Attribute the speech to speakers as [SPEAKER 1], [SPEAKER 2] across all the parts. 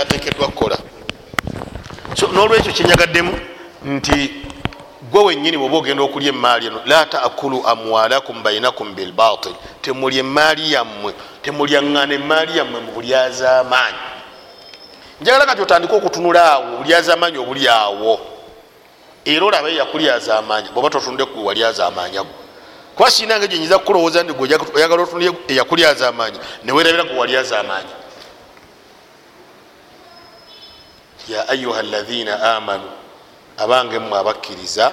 [SPEAKER 1] kyatekeddwa kukola so nolwekyo kyenyagaddemu nti gwe wenyini bweoba ogenda okulya emaali eno la taakulu amwalakum bainakum bilbatil temulya emaali yammwe temulyaŋŋana emaali yammwe mu bulyazaamaanyi njagala kati otandike okutunula awo obulyazamaanyi obuli awo. Era olabe yakulyazaamaanya bweoba totunde ku walyazaamaanya gwe kuba sinange gyenyinza kukulowooza ndi oyagala otunulye eyakulyazaamaanya newerabira ku walyazaamaanya ya ayuha lathina amanu. Abange mmwe abakkiriza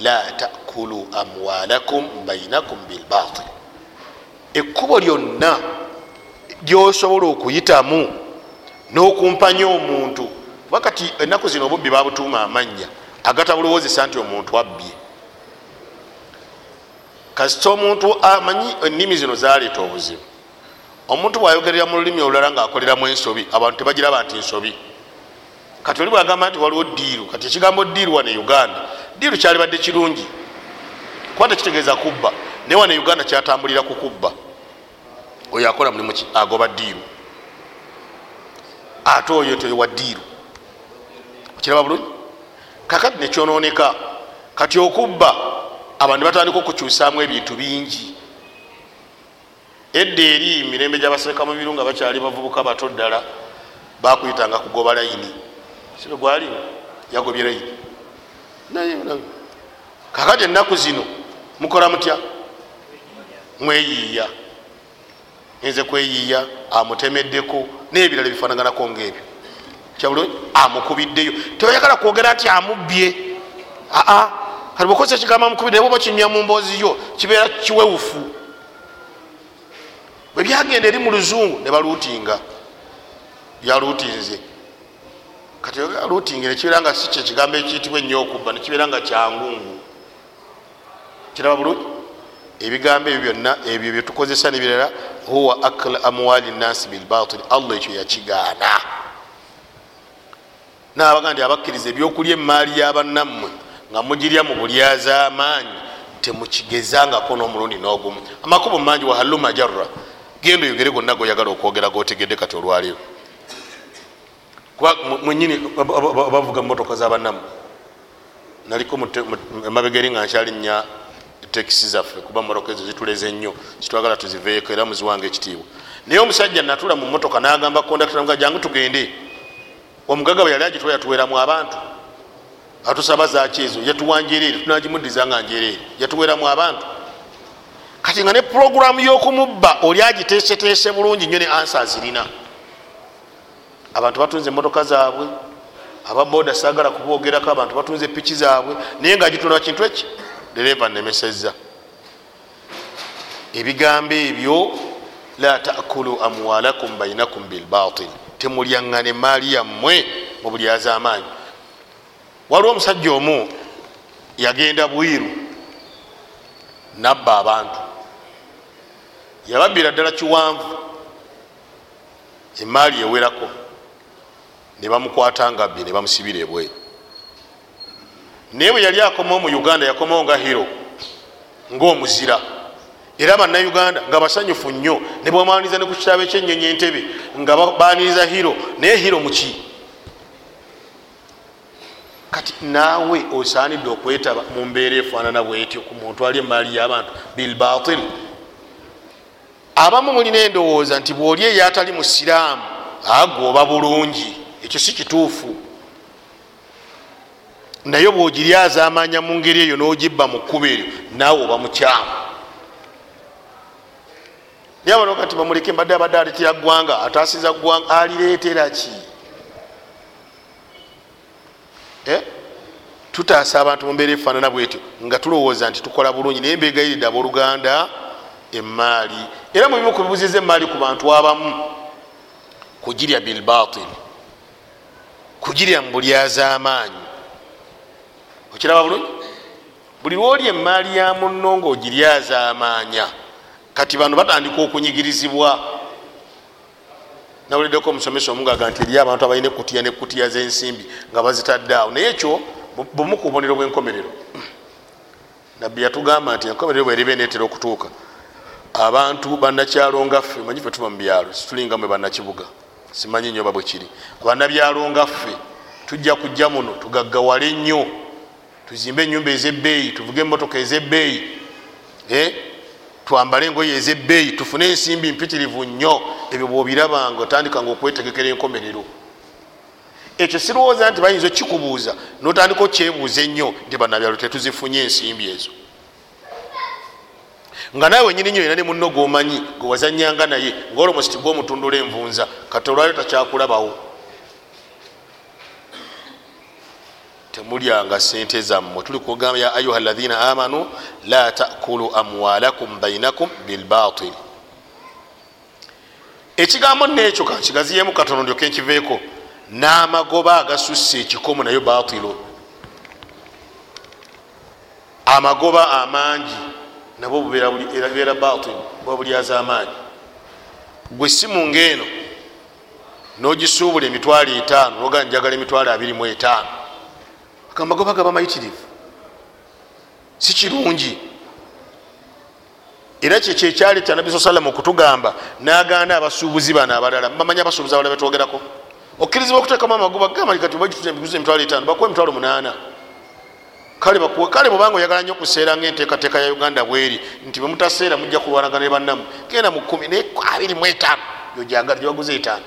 [SPEAKER 1] la takulu amwalakum bainakum bilbatil ekkubo lyonna gyosobola okuyitamu n'okumpanya omuntu kuba kati ennaku zino obubbi babutuuma amannya agatabulowozesa nti omuntu abbye. Kasita omuntu amanyi ennimi zino zaleeta obuzibu omuntu bwayogerera mu lulimi olulala ngaakoleramu ensobi abantu tebagiraba nti nsobi kati oli bwagamba nti waliwo diiru kati ekigambo diiru wane uganda diiru kyalibadde kirungi. Kuba tekitegeeza kubba naye wane uganda kyatambulira ku kubba. Oyo akola mulimu agoba diiru ate oyo toyo wa diiru okiraba bulungi? Kakati nekyononeka kati okubba abantu batandika okukyusamu ebintu bingi edda eri mirembe gyabaseka mu biru nga bakyali bavubuka bato ddala bakuyitanga kugoba layini. Sibe gwali? Yagobye layini. Kakati ennaku zino mukola mutya? Mweyiiya. Nze kweyiiya amutemeddeko n'ebirala bifaanaganako ngaebyo kyabulungi amukubiddeyo. Tebayagala kwogera nti amubbye. Aa kati bwekozesa ekigambo amukubidde bwoba kinywa mu mboozi yo kibeera kiwewufu bwe byagenda eri mu luzungu ne baluutinga. Byaluutinze kati luutingi nekibeera nga si kyekigambo ekiyitibwa ennyo okubba nekibeera nga kyangungu kiraba bulungi? Ebigambo ebyo byonna ebyo byetukozesa nebirala huwa akla amwali nnasi bilbatil allah ekyo yakigaana. Nabaga nti abakkiriza ebyokulya emaali y'abannammwe nga mugirya mu bulyazaamaanyi temukigezangako n'omulundi n'ogumu. Amakubo mangi wahallu majarra genda oyogere gonna goyagala okwogera gotegedde kati olwaleero kuba mwenyini bavuga mumotoka zabannamu naliko emabegeri nga nkyali nya tekisi zaffe kuba motoka ezo zituleze nnyo kitwagala tuziveeko era muziwanga ekitiibwa. Naye omusajja natula mu motoka nagamba kondakita jangu tugende. Omugaga bwe yali agitwa yatuweramu abantu. Atusaba zaki ezo? Yatuwanjereere tunagimuddiza nga njereere. Yatuweramu abantu kati nga ne puroguramu y'okumubba oli agiteeseteese bulungi nnyo ne ansa zirina. Abantu batunze emotoka zaabwe ababoda sagala kubogerako abantu batunze piki zaabwe naye nga gituna kintu eki? Dereva nemeseza ebigambo ebyo la takulu amwalakum bainakum bilbatil. Temulyaŋŋana emaali yammwe mu bulyazaamaanyi waliwo omusajja omu yagenda bwiru nabba abantu yababbira ddala kiwanvu. Emaali ewerako ne bamukwata nga bye ne bamusibira ebweru naye bwe yali akomawo mu uganda yakomawo nga hiro ngaomuzira era bannayuganda nga basanyufu nnyo ne bwamaniriza ne ku kitabo ekyenyonyi entebe nga baniriza hiro naye hiro muki kati naawe osaanidde okwetaba mu mbeera efaanana bwetyo ku muntu ali emaali y'abantu bilbatil abamu mulina endowooza nti bwoli eyo atali musiraamu agooba bulungi ekyo si kituufu. Naye bwogiryazaamanya mu ngeri eyo n'ogibba mu kkuba eryo naawe oba mukyamu. Naye abanoga nti bamuleke mbadde abadde aletera ggwanga ataasiza ggwanga alireetera ki? Eh? tutaasa abantu mu mbeera efaanana bwetyo nga tulowooza nti tukola bulungi naye mbegayiridde abooluganda emaali era mubimu kubibuziza emaali ku bantu abamu kugirya bilbatil kugirya mu bulyazaamaanyi okiraba bulungi? Buli lwoli emaali ya munno ngaogiryazaamaanya kati bano batandika okunyigirizibwa. Nawuliddeko omusomesa omungaga nti eriyo abantu abalina ekutiya nekutiya zensimbi nga bazitadde awo. Naye ekyo bumu ku bubonero bwenkomerero. Nabbi yatugamba nti enkomerero bweriba enetera okutuuka abantu banakyalo ngaffe manyi fe tuba mu byalo situlinga mwe banakibuga simanyi nyoba bwekiri abanabyalonga ffe tujja kujja muno tugaggawale nnyo tuzimbe enyumba ezebbeeyi tuvuge emotoka ezebbeeyi eh? twambale engoye ezebbeeyi tufune ensimbi mpitirivu nnyo. Ebyo bwobirabanga otandikanga okwetegekera enkomerero. Ekyo sirowooza nti bayinza okikubuuza notandika okyebuuza ennyo nti banabyalo tetuzifunye ensimbi ezo nga nawe wenyini nyo yina ne muno gomanyi gwewazanyanga naye ngaolomositi gwomutundula envunza kati olwalio takyakulabawo temulyanga sente zammwe. Tuli kugamba ya ayuha lahina amanu la takulu amwalakum bainakum bilbatil ekigambo nekyo kankigaziyemu katono ndyoke nkiveeko. N'amagoba agasusse ekikomo nayo batilo amagoba amangi nabwo bubeera batil buba bulyaza amaanyi gwe simu ngaeno nogisuubula emitwalo etaano noga njagala emitwalo abiri mu etaano. Amagoba gaba mayitirivu si kirungi. Era kyekyo ekyaleeta nabbi sa salama okutugamba naganda abasuubuzi bano abalala bamanyi abasuubuzi abalala betwogerako. Okkirizibwa okuteekamu amagoba gamalikati bagituza emitwalo etaano bakuwa emitwalo munaana kale bwobanga oyagala nyo okuseera ngaenteekateeka ya uganda bweri nti bwemutaseera mujja kulwanagana ne bannamu. Genda mu kumi naye abiri mu etaano yojagala gyebaguza etaano.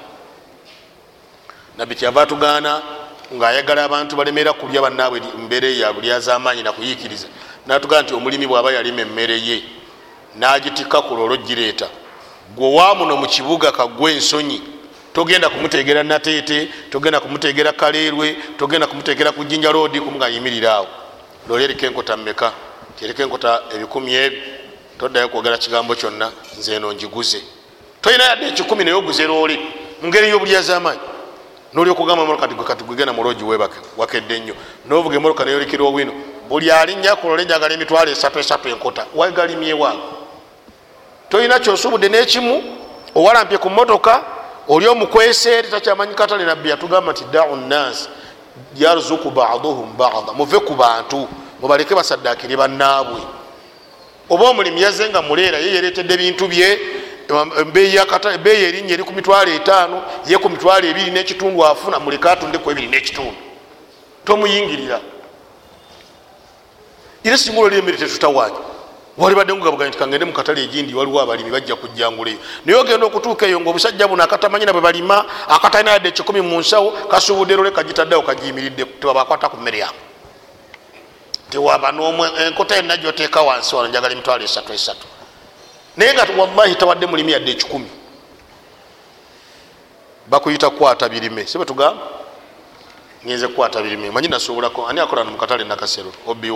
[SPEAKER 1] Nabbi kyava tugaana ngaayagala abantu balemera kulya bannaabwe mbeera ya bulyazamaanyi nakuyiikiriza natugamba nti omulimi bwaba yalima emmere ye nagitikka ku lwolo gireeta gwe wamuno mu kibuga kagwe ensonyi togenda kumutegera nateete togenda kumutegera kaleerwe togenda kumutegera ku jinja roodi kumugayimiriraawo loli eriko enkota mmeka? Kyeriko enkota ebikumi ebyo? Toddayo kwogera kigambo kyonna nze eno njiguze tolina yadde ekikumi naye oguze loole mungeri yobulyazamaanyi nolyokugamba kati gwegenda muloogi webake wakedde nnyo. Novuga emoroka neyolikira owino buli alinnya kulole njagala emitwalo esatu esatu enkota wagalimyewange tolina kyosuubudde n'ekimu owalampye ku motoka oli omukwese takyamanyi katale nabbi yatugamba nti dau nnansi yarzuku baduhum bada muve ku bantu mubaleke basaddakire bannaabwe. Oba omulimi yazze nga muleera ye yeretedde bintu bye ebeeyi erinnya eri ku mitwalo etaano ye ku mitwalo ebiri n'ekitundu afuna muleke atundeku ebiri n'ekitundu. Tomuyingirira. Era singa ololi emmere tetutawanya walibadde ngugabuganya nti kangende mukatale egindi waliwo abalimi bajja kujjanguleyo naye ogenda okutuuka eyo ngaobusajja buno akatamanyina bwe balima akatalina yadde ekikumi mu nsawo kasuubudde lole kagitaddewo kagiyimiridde tewabakwata ku mmere yange tewaba enkota yonna gyoteeka wansi wano njagala emitwalo esatu esatu. Naye nga wallahi tawadde mulimi yadde ekikumi. Bakuyita kukwata birime. Si bwetugamba ngenze kukwata birime. Manyi nasuubulako ani akolana mukatale nakasero? Obi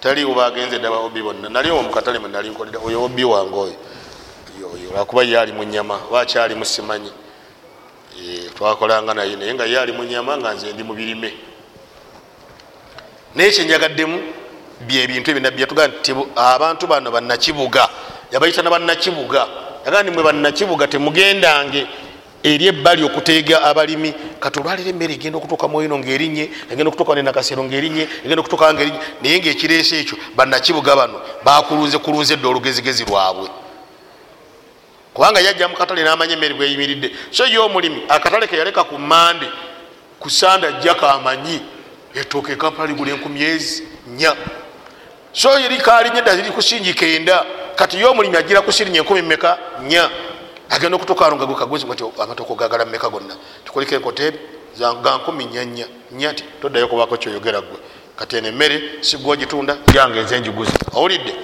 [SPEAKER 1] taliwo bagenze ddaba obi bonna. Nali omwo mukatale mwenali nkolera. Oyo obi wange oyo. Lwakuba ye ali mu nyama wakyali musimanyi twakolanga naye. Naye nga ye ali mu nyama nga nze ndi mu birime. Naye kyenjagaddemu byebintu ebinabbi yatugaa nti abantu bano bannakibuga. Yabayita na bannakibuga. Yagaa ni mwe bannakibuga temugendange eri ebbali okuteega abalimi. Kati olwaliro emmere egenda okutuuka muino ngaerinye egenda okutuuka nenakasero ngaerinye egenda okutuuka ngaerinye naye ngaekireese ekyo bannakibuga bano bakulunze kulunze edde olugezigezi lwabwe. Kubanga yajja mukatale namanya emmere bweyimiridde so ye omulimi akatale keyaleka ku mande ku sanda jja kamanyi etooka ekampala ligula enkumi ezi nya so eri kalinye edda ziri kusingi kenda. Kati ye omulimi agira kusirinya enkumi meka nya agenda okutukaalo nga gwekagwezi nti amatoko gagala mumeka gonna? Tukoliko enkota ebi ga nkumi nyanya nya ti toddayo kubako kyoyogera gwe kati eno emmere sigwogitunda yange nze njiguzi. Owulidde?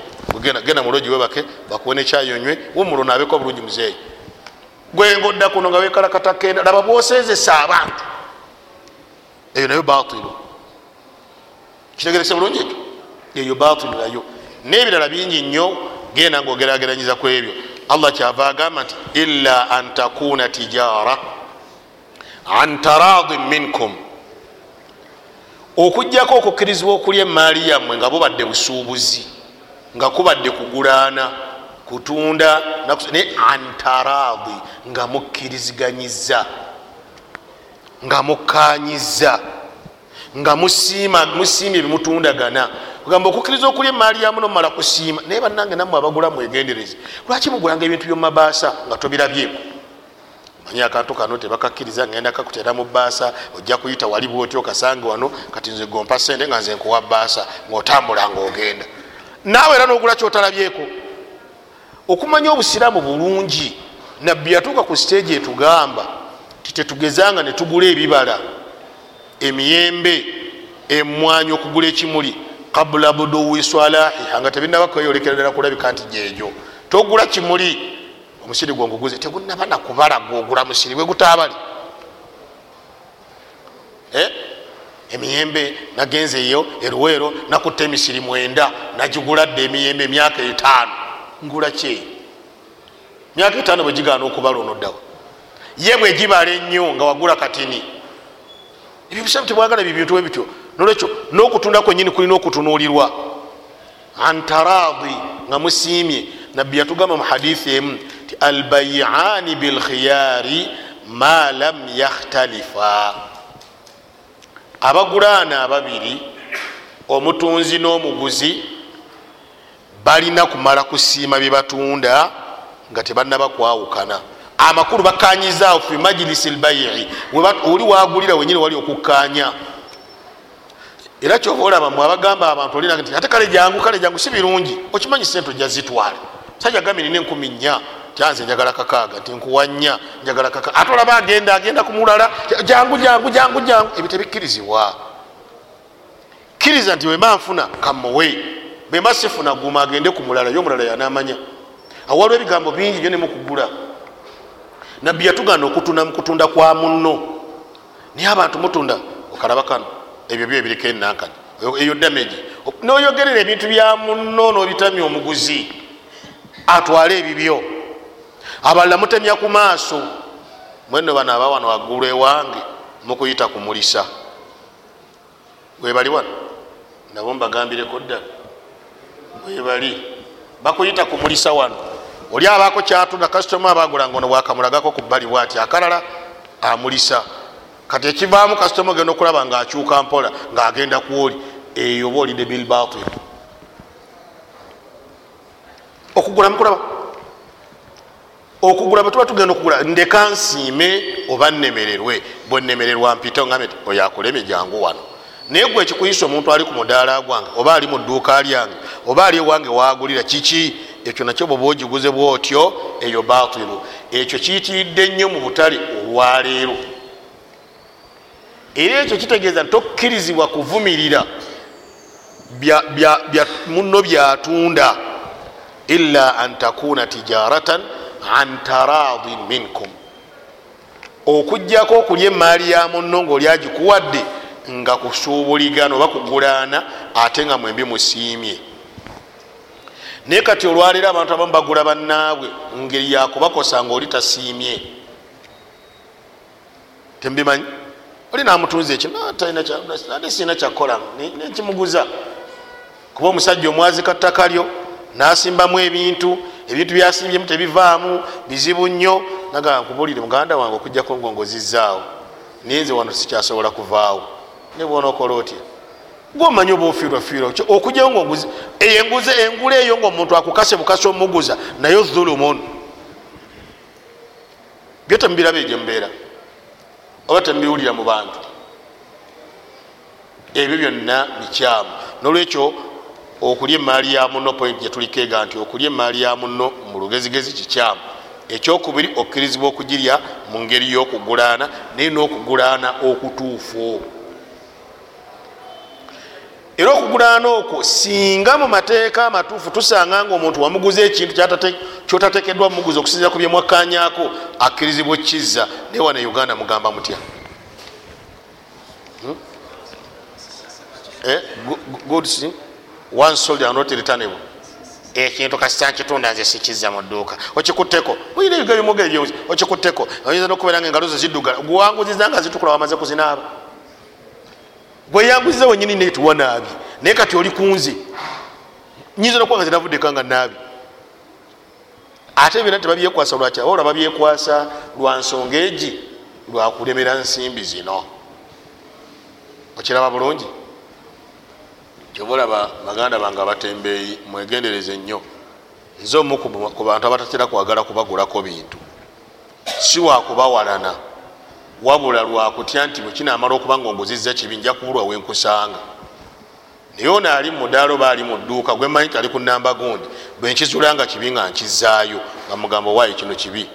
[SPEAKER 1] Genda mulogi webake bakuwe nekyayonywe wumulo nabeko bulungi muzeeyi. Gwenga odda kuno nga wekalakata kenda laba bwosezesa abantu eyo nayo batilu kitegerese bulungi ekyo? Eyo batilu nayo. N'ebirala bingi nnyo genda ngaogerageranyiza ku ebyo allah kyava agamba nti illa an takuna tijara an taradin minkum. Okugjako okukkirizibwa okulya emaali yammwe nga bubadde busuubuzi nga kubadde kugulaana kutunda naye antaradi nga mukkiriziganyiza nga mukkanyiza nga musiimye bimutundagana kugamba okukkiriza okulya emaali yamu nomala kusiima naye bannange nammwe abagula mwegendereze lwaki mugulanga ebintu byomumabaasa nga tobirabyeku manye akantu kano tebakakkiriza ngenda kakutera mu baasa ojja kuyita wali bwotyo kasange wano kati nze gompa sente nga nze nkuwa baasa ngaotambula ngaogenda naawe era nogula kyotalabyeko? Okumanya obusiraamu bulungi nabbi yatuuka ku siteegi etugamba titetugezanga netugula ebibala emiyembe emwanyi okugula ekimuli kabula buduwi swalahiha nga tebinabakweyolekera ddala kulabika nti gyegyo togula kimuli omusiri gwenguguze tegunaba nakubala gwogula musiri bwegutaabali eh? emiyembe nagenze eyo eruweero nakutta emisiri mwenda nagigula dde emiyembe emyaka etaano. Ngula kyeyo myaka etaano bwegigaana okubala onoddawa ye bwegibala ennyo nga wagula katini. Ebyo bisaabu tebwagala bibintu ebityo nolwekyo n'okutunda kwenyini kulina okutunuulirwa. Antaradi nga musiimye. Nabbi yatugamba mu hadithi emu ti albayiani bilkhiyari ma lam yakhtalifa. Abagulaana ababiri omutunzi n'omuguzi balina kumala kusiima bye batunda nga tebanaba kwawukana. Amakulu bakanyizaawo fi majilisi lbayi. Oli wagulira wenyini wali okukanya era kyova olaba mwe abagamba abantu olina nti ate kale jangu kale jangu si birungi. Okimanyi sente ojja zitwale sajja gambi nina enkumi nnya. Kyanze njagala kakaaga nti nkuwa nnya njagala kaka ate olaba agenda agenda ku mulala jangu jangu jangu jangu. Ebyo tebikkirizibwa. Kkiriza nti wemba nfuna kamuwe bemba sifuna guma agende ku mulala ye omulala yanamanya awaliwo ebigambo bingi nyo nemukugula nabbi yatugana okutunda mukutunda kwa muno naye abantu mutunda okalaba kano ebyo byo ebiriko enankani eyo dameji noyogerera ebintu bya muno nobitamya omuguzi atwale ebibyo. Abalala mutemya ku maaso. Mweno bano aba wano waggulu ewange mukuyita kumulisa webali wano nabo mbagambireko ddala webali bakuyita kumulisa wano. Oli abaako kyatunda kasitoma abagulanga ono bwakamulagako ku bbali bwati akalala amulisa kati ekivaamu kasitoma ogenda okulaba ngaakyuka mpola ngaagenda kuoli eyo oba olidde bilbatil okugula mukulaba okugula bwetuba tugenda okugula ndeka nsiime oba nnemererwe. Bwenemererwa mpite ngambe oyo akuleme jangu wano. Naye gwe ekikuyisa omuntu ali ku mudaala gwange oba ali mu dduuka lyange oba ali ewange wagulira kiki? Ekyo nakyo bweba ogiguze bwotyo eyo batilu ekyo kiyitiridde nnyo mu butale olwaleero era ekyo kitegeeza tokkirizibwa kuvumirira muno byatunda ila an takuna tijaratan an taradin minkum. Okugjako okulya emaali ya muno ngaoli agikuwadde nga kusuubuligana oba kugulaana ate nga mwembi musiimye. Naye kati olwaleero abantu abamu bagula bannaabwe ngeri yakubakosa nga oli tasiimye. Tembimanyi oli namutunza ekyoate sirina kyakukola nekimuguza kuba omusajja omwazi kattaka lyo nasimbamu ebintu ebintu byasimbyemu tebivaamu bizibu nnyo. Nagaa nkubulire muganda wange okujjako ngongozizaawo naye nze wano sikyasobola kuvaawo. Nebwona okola otya? Gwomanyi oba ofiirwafiirwa okujjao ngaoguzi enguze engula eyo ngaomuntu akukase bukase omuguza naye dhulumun byo temubiraba egyo mubeera oba temubiwulira mu bantu. Ebyo byonna bikyamu. Nolwekyo okulya emaali ya muno point gyetuliko ega nti okulya emaali ya muno mu lugezigezi kikyamu. Ekyokubiri okkirizibwa okugirya mu ngeri y'okugulaana naye n'okugulaana okutuufu era okugulaana okwo singa mu mateeka amatuufu tusanga nga omuntu wamuguza ekintu kyotatekeddwa mumuguza okusinzira ku byemwakkanyako akkirizibwa okkizza naye wana uganda mugamba mutya? Hmm? eh? goods one soldier not returnable. Ekintu kasita nkitunda nze sikizza mu dduuka. Okikutteko? Oyina ebiga bimugere byozi okikutteko? Oyinza nokubeera nga engalo zo ziddugala gwewanguziza nga zitukula wamaze kuzinaaba gweyanguziza wenyini netuwa naabi. Naye kati oli kunze nyinza nokuba nga zinavuddeka nga naabi. Ate byona tebabyekwasa lwaki ola babyekwasa lwa nsonga egi lwakulemera nsimbi zino. Okiraba bulungi? Kyobaolaba baganda bange abatembeeyi mwegendereze nnyo. Nze omu ku bantu abatatera kwagala kubagulako bintu. Si wakubawalana wabula lwakutya nti bwekinamala okuba nga onguziza kibi nja kubulwa wenkusanga naye ono ali mudaala oba ali mu dduuka gwemanyi ti ali ku namba gundi bwenkizula nga kibi nga nkizaayo nga mugamba waayo kino kibi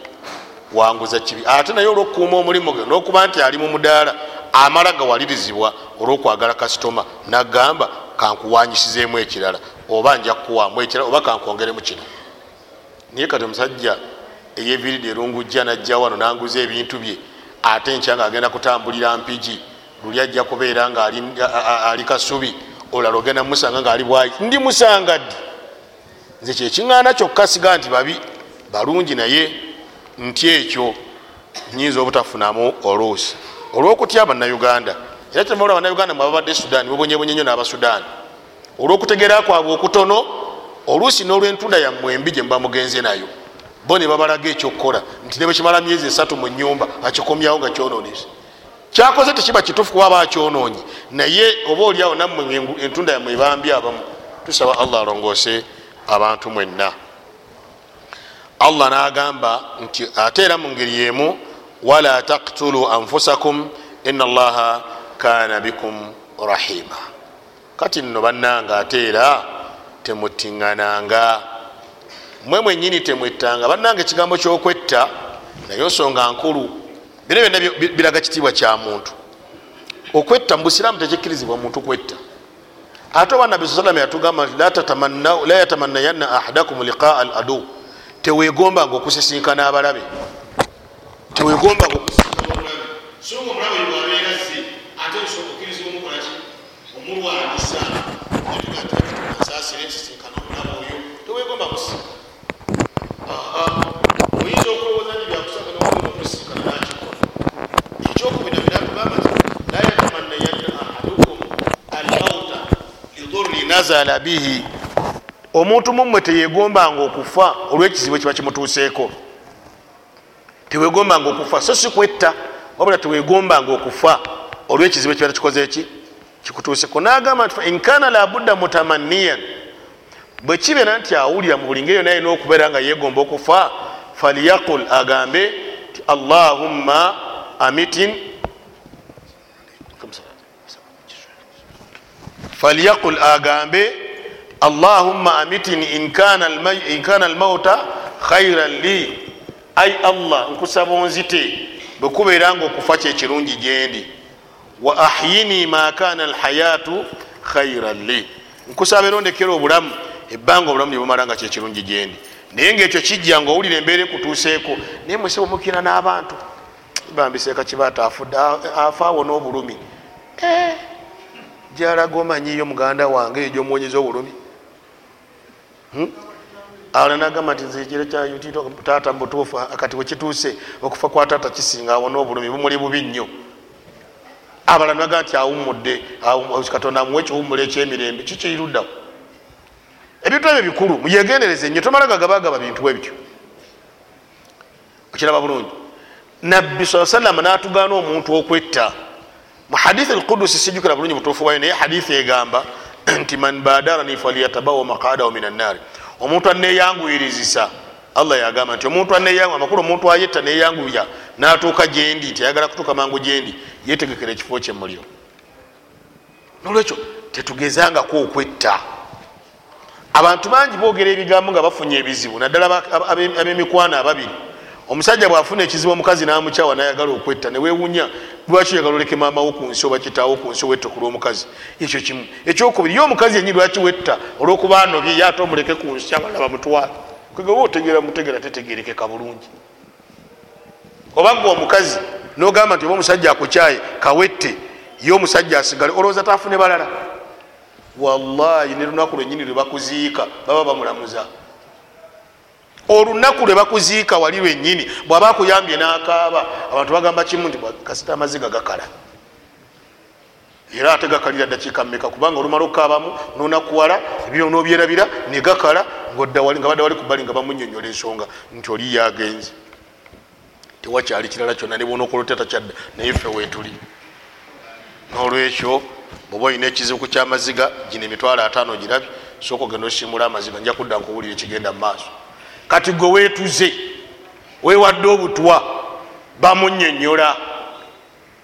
[SPEAKER 1] wanguza kibi. Ate naye olwokukuuma omulimu gwe nokuba nti ali mu mudaala amala gawalirizibwa olwokwagala kasitoma nagamba kankuwanyisizeemu ekirala oba nja kukuwamu ekirala oba kankwongeremu kino. Naye kati omusajja eyeviridi erungujja najja wano nanguza ebintu bye ate nkya nga agenda kutambulira mpigi luli ajja kubeera nga ali kasubi olala ogenda musanga nga ali bwayi ndi musanga ddi? Nze kyekiŋŋaana kyokka siga nti babi balungi naye nti ekyo nyinza obutafunamu oluusi. Olwokutya bannayuganda era kyemala bannayuganda mwababadde sudaani bubonyebonye nyo n'abasudaani olwokutegeera kwabwe okutono oluusi n'olwentunda yammwe embi gye muba mugenze nayo bo ne babalaga ekyokukola nti ne bwekimala myezi esatu mu nyumba akikomyawo nga kyononese kyakoze tekiba kituufu kuba bakyononye naye oba oliawo nammwe entunda yammwe ebambi abamu tusaba allah alongoose abantu mwenna. Allah nagamba nti ate era mu ngeri yemu wala taktulu anfusakum ina allaha kana bikum rahima. Kati nno bannanga ate era temutiŋŋananga mwe mwenyini temwettanga bannanga ekigambo kyokwetta naye nsonga nkulu. Bino byonna biraga kitiibwa kya muntu. Okwetta mu busiraamu tekikkirizibwa muntu kwetta. Ate oba nabi salama yatugamba nti la yatamannayanna ahadakum liqaa al adu tewegombanga okusisinkana abalabe. Tewegombanga okusisinkana abalabe. So nga omulabe bwabeera ze ate osobola okukkirizibwa omukolaki omulwanisa asasire ekisinkana omulabe oyo tewegomba kusika oyinza okulowooza nti byakusanga nokusisinkana nakikola ekyokubina biratugamba nti la yatamannayanna ahadukum almauta nazala bihi. Omuntu mumwe teyegombanga okufa olwekizibu ekiba kimutuuseeko. Tewegombanga okufa so si kwetta wabula tewegombanga okufa olwekizibu ekiba kikoze eki kikutuuseko nagamba nti inkana labudda mutamaniyan bwe kibeera nti awulira mu buli ngeri yona alina okubeera nga yegomba okufa falyaqul agambe ti allahumma amitin falyaqul agambe allahumma amitini inkana almauta khairan li ai allah nkusaba onzite. Bwekubeera nga okufa kyekirungi gyendi. wa ahyini ma kana alhayatu khairan li nkusaba erondekera obulamu. Ebbanga obulamu lyebumala nga kyekirungi gyendi. Naye ngaekyo kijja nga owulira embeera ekutuuseeko. Naye mwesebe mukira n'abantu bambiseeka kibaata afudde afaawo n'obulumi gyalaga omanyiyo muganda wange eyo gyomuwonyeza obulumi. Awo nagamba nti nzekire kyayutitaata mubutuufu kati wekituuse okufa kwa taata kisinga awo n'obulumi bumuli bubi nnyo. Abala naga nti awumudde katonda amuwe ekiwumula ekyemirembe kikiruddawo ebintu ebyo bikulu muyegendereze nnyo tomala gagabagaba bintu ebyo okiraba bulungi. Nabbi saa salama natugaana omuntu okwetta mu hadithi alqudusi sijukira bulungi butuufu bwayo naye hadithi egamba nti man badarani falyatabawa maqadahu min annaari omuntu aneyanguyirizisa allah yagamba nti omuntu aneyangu amakulu omuntu ayetta neyanguya natuuka gyendi nti ayagala kutuuka mangu gyendi yetegekera ekifo kye muliro nolwekyo tetugezangako okwetta abantu bangi boogera ebigambo nga bafunye ebizibu naddala ab'emikwana ababiri omusajja bwafuna ekizibu omukazi namukyawa nayagala okwetta newewunya lwaki oyagala oleke maamawo ku nsi oba kitaawo ku nsi owetta kulwomukazi ekyo kimu. Ekyokubiri ye omukazi yenyi lwaki wetta? Olwokuba anobye ye ate omuleke ku nsi abalala bamutwala kwegawa otegera mutegera tetegerekeka bulungi oba gwe omukazi nogamba nti oba omusajja akukyaye kawette ye omusajja asigale olowooza tafune balala? Wallahi ne lunaku lwenyini lwebakuziika baba bamulamuza olunaku lwebakuziika wali lwenyini bwaba akuyambye n'akaaba abantu bagamba kimu nti kasita amaziga gakala. Era ate gakalira dakiika mmeka? Kubanga olumala okukaabamu nonakuwala ebyo nobyerabira negakala nga badde wali kubali nga bamunyonyola ensonga nti oli yagenze. Tewakyali kirala kyonna nebona okolota takyadda naye ffe wetuli nolwekyo bweoba olina ekizibu kyamaziga gino emitwalo ataano girabye sooka ogenda osimula amaziga nja kudda nkuwulira ekigenda mu maaso kati gwe weetuze weewadde obutwa bamunyonyola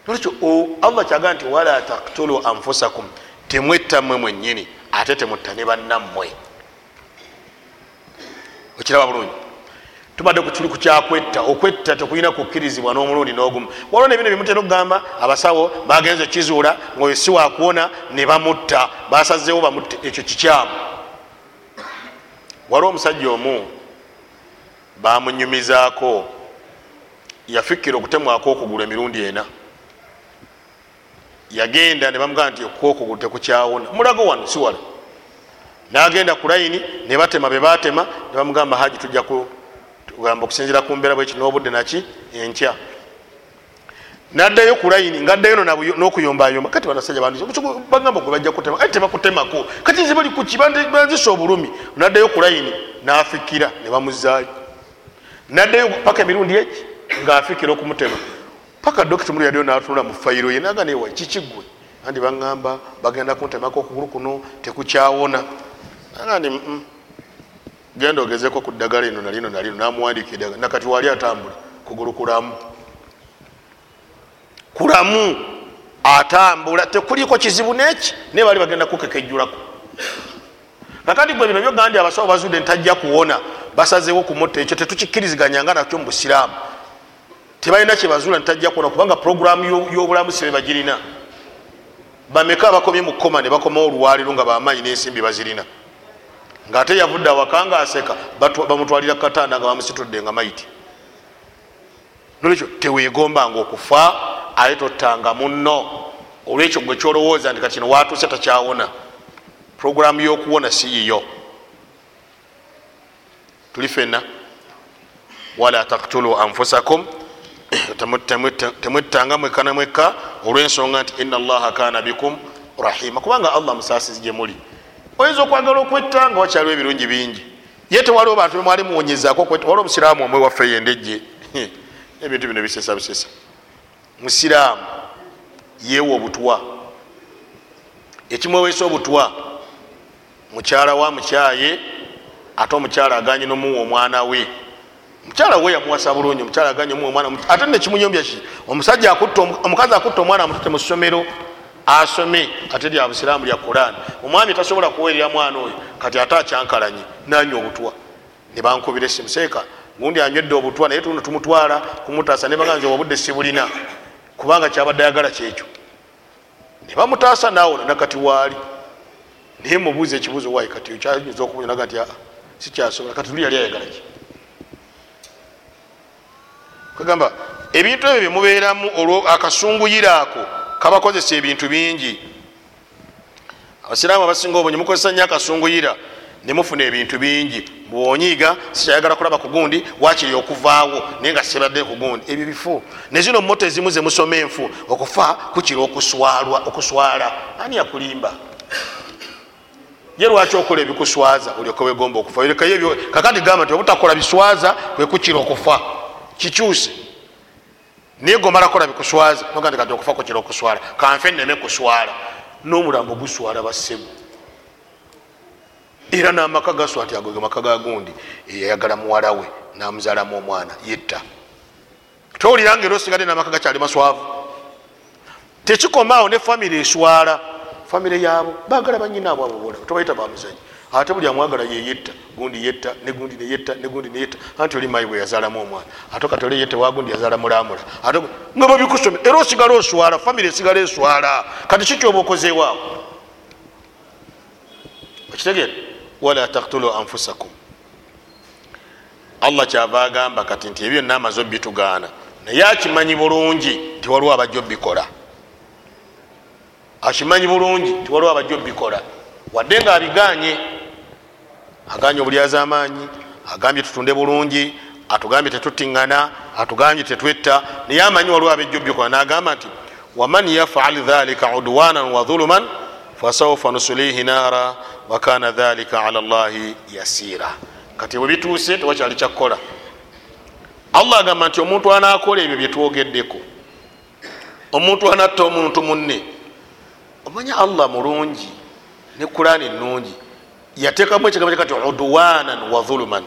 [SPEAKER 1] olwekyo allah kyagaa nti wala taktulu anfusakum temwettammwe mwenyini ate temutta ne bannammwe. Okiraba bulungi? Tubadde tuli kukyakwetta okwetta tekulina kukkirizibwa n'omulundi n'ogumu. Waliwo nebino bimutera okugamba abasawo bagenze kizuula ngaoyo si wakuwona ne bamutta. Basazeewo bamutte ekyo kikyamu. Waliwo omusajja omu bamunyumizaako. Yafikkira okutemwako okugulu emirundi ena. Yagenda ne bamugamba nti okwokugulu tekukyawona. Mulago wano si wano? Nagenda ku layini ne batema be batema ne bamugamba haji tujja kugamba okusinzira ku mbeera bweki n'obudde naki? Enkya. Naddayo ku layini ngaaddayo n'okuyombayomba kati banasajja bagamba gwe bajja kutema? Kati tebakutemako. Kati nze bali kuki banzisa obulumi. Naddayo ku layini n'afikira ne bamuzaayo naddayo paka emirundi eki ng'afikira okumutema. Paka dokita mulu yaliyo natunula mu fayiro ye naga newa kikigwe andi baŋŋamba bagenda kuntemako okugulu kuno tekukyawona. Agandi genda ogezeko ku ddagala eno nalino nalino namuwandika eddagala. Nakati wali atambula kugulu kulamu. Kulamu atambula tekuliko kizibu neki? Naye bali bagenda kukekejjulako. Kakati gwe bino byogandi abasawo bazudde ntajja kuwona basazeewo ku moto ekyo tetukikkiriziganyanga nakyo mu busiraamu. Tebalina kyebazula ntajja kuwona kubanga puroguramu y'obulamu sibe bagirina. Bameka abakomye mu koma ne bakomawo olwaliro nga bamaanyi n'ensimbi bazirina? Ngaate yavudde awaka nga aseka bamutwalira katanda nga bamusitudde nga maiti. Nolwekyo teweegombanga okufa aye tottanga muno olwekyo gwe kyolowooza nti kati kino watuuse takyawona. Puroguramu y'okuwona si yiyo tuli fenna wala taktulu anfusakum. Temwettanga mwekka na mwekka olwensonga nti ina allaha kana bikum rahima. Kubanga allah musasizi gye muli. Oyinza okwagala okwetta nga wakyaliwo ebirungi bingi. Ye tewaliwo bantu bemwali muwonyezaako okwetta. Wali omusiraamu omwe waffe yendejje ebintu bino bisesa bisesa musiraamu yeewa obutwa. Ekimweweesa obutwa mukyala wa mukyaye ate omukyala aganye nomuwa omwana we. Mukyala we yamuwasa bulungi omukyala aganye omuwa omwana ate nekimunyombya ki? Omusajja omukazi akutta omwana amutute mu ssomero asome. Ate lya busiraamu lya quran. Omwami tasobola kuwerera mwana oyo kati ate akyankalanye nanywa obutwa. Nebankubira esimu seeka gundi anywedde obutwa naye tuno tumutwala kumutaasa. Nebaganza obudde sibulina kubanga kyabadde ayagala kyekyo. Nebamutaasa naawo nakati waali. Naye mubuuza ekibuuzo wayi kati kyayinza okubunaga nti aa sikyasobola kati luli yali ayagala ki kagamba ebintu ebyo byemubeeramu olwo akasunguyira ako kabakozesa ebintu bingi. Abasiraamu abasinga obunyi mukozesa nnyo akasunguyira nemufuna ebintu bingi. Bwonyiiga sikyayagala kulaba ku gundi wakiri okuvaawo naye nga sibadde ku gundi. Ebyo bifu nezino moto ezimu zemusoma enfu okufa kukira okuswala. Ani yakulimba ye lwaki okola ebikuswaza? Olyoke wegomba okufa. Kakati gamba nti obutakola biswaza kwekukira okufa. Kikyuse. Naye gomala kola bikuswaza noga nti kati okufa kukira okuswala. Kanfe neme kuswala. N'omulambo guswala bassemu era n'amaka gaswa nti ago maka ga gundi. Eyayagala muwala we namuzaalamu omwana. Yetta. Towulira nga era osigadde n'amaka gakyali maswavu? Tekikomaawo ne famiry eswala famiry yaabo bagala banyinaabo abo bola tobayita bamuzanyi ate buli amwagala yeyetta gundi yetta negundi neyetta negundi neyetta anti oli mayi bwe yazaalamu omwana. Ate kati oli yetta wagundi yazaala mulamula. Ate nga babikusome era osigala oswala famiry esigala eswala. Kati kikyoba okozeewaawo okitegeera wala taktulu anfusakum. Allah kyava agamba kati nti ebyo namaze obitugaana naye akimanyi bulungi nti waliwo abajja obikola akimanyi bulungi nti waliwo abajja obikola. Wadde nga abiganye aganye obulyaza amaanyi agambye tutunde bulungi atugambye tetutiŋŋana atugambye tetwetta naye amanyi waliwo abajja obikola. Nagamba nti waman yafal dhalika udwanan wa dhuluman fasaufa nusulihi naara wakana dhalika ala llahi yasira. Kati bwe bituuse tewakyali kyakukola allah agamba nti omuntu anakola ebyo byetwogeddeko omuntu anatta omuntu munne omanya allah mulungi ne kurani nungi yateekamu ekigambo kati udwanan wa dhuluman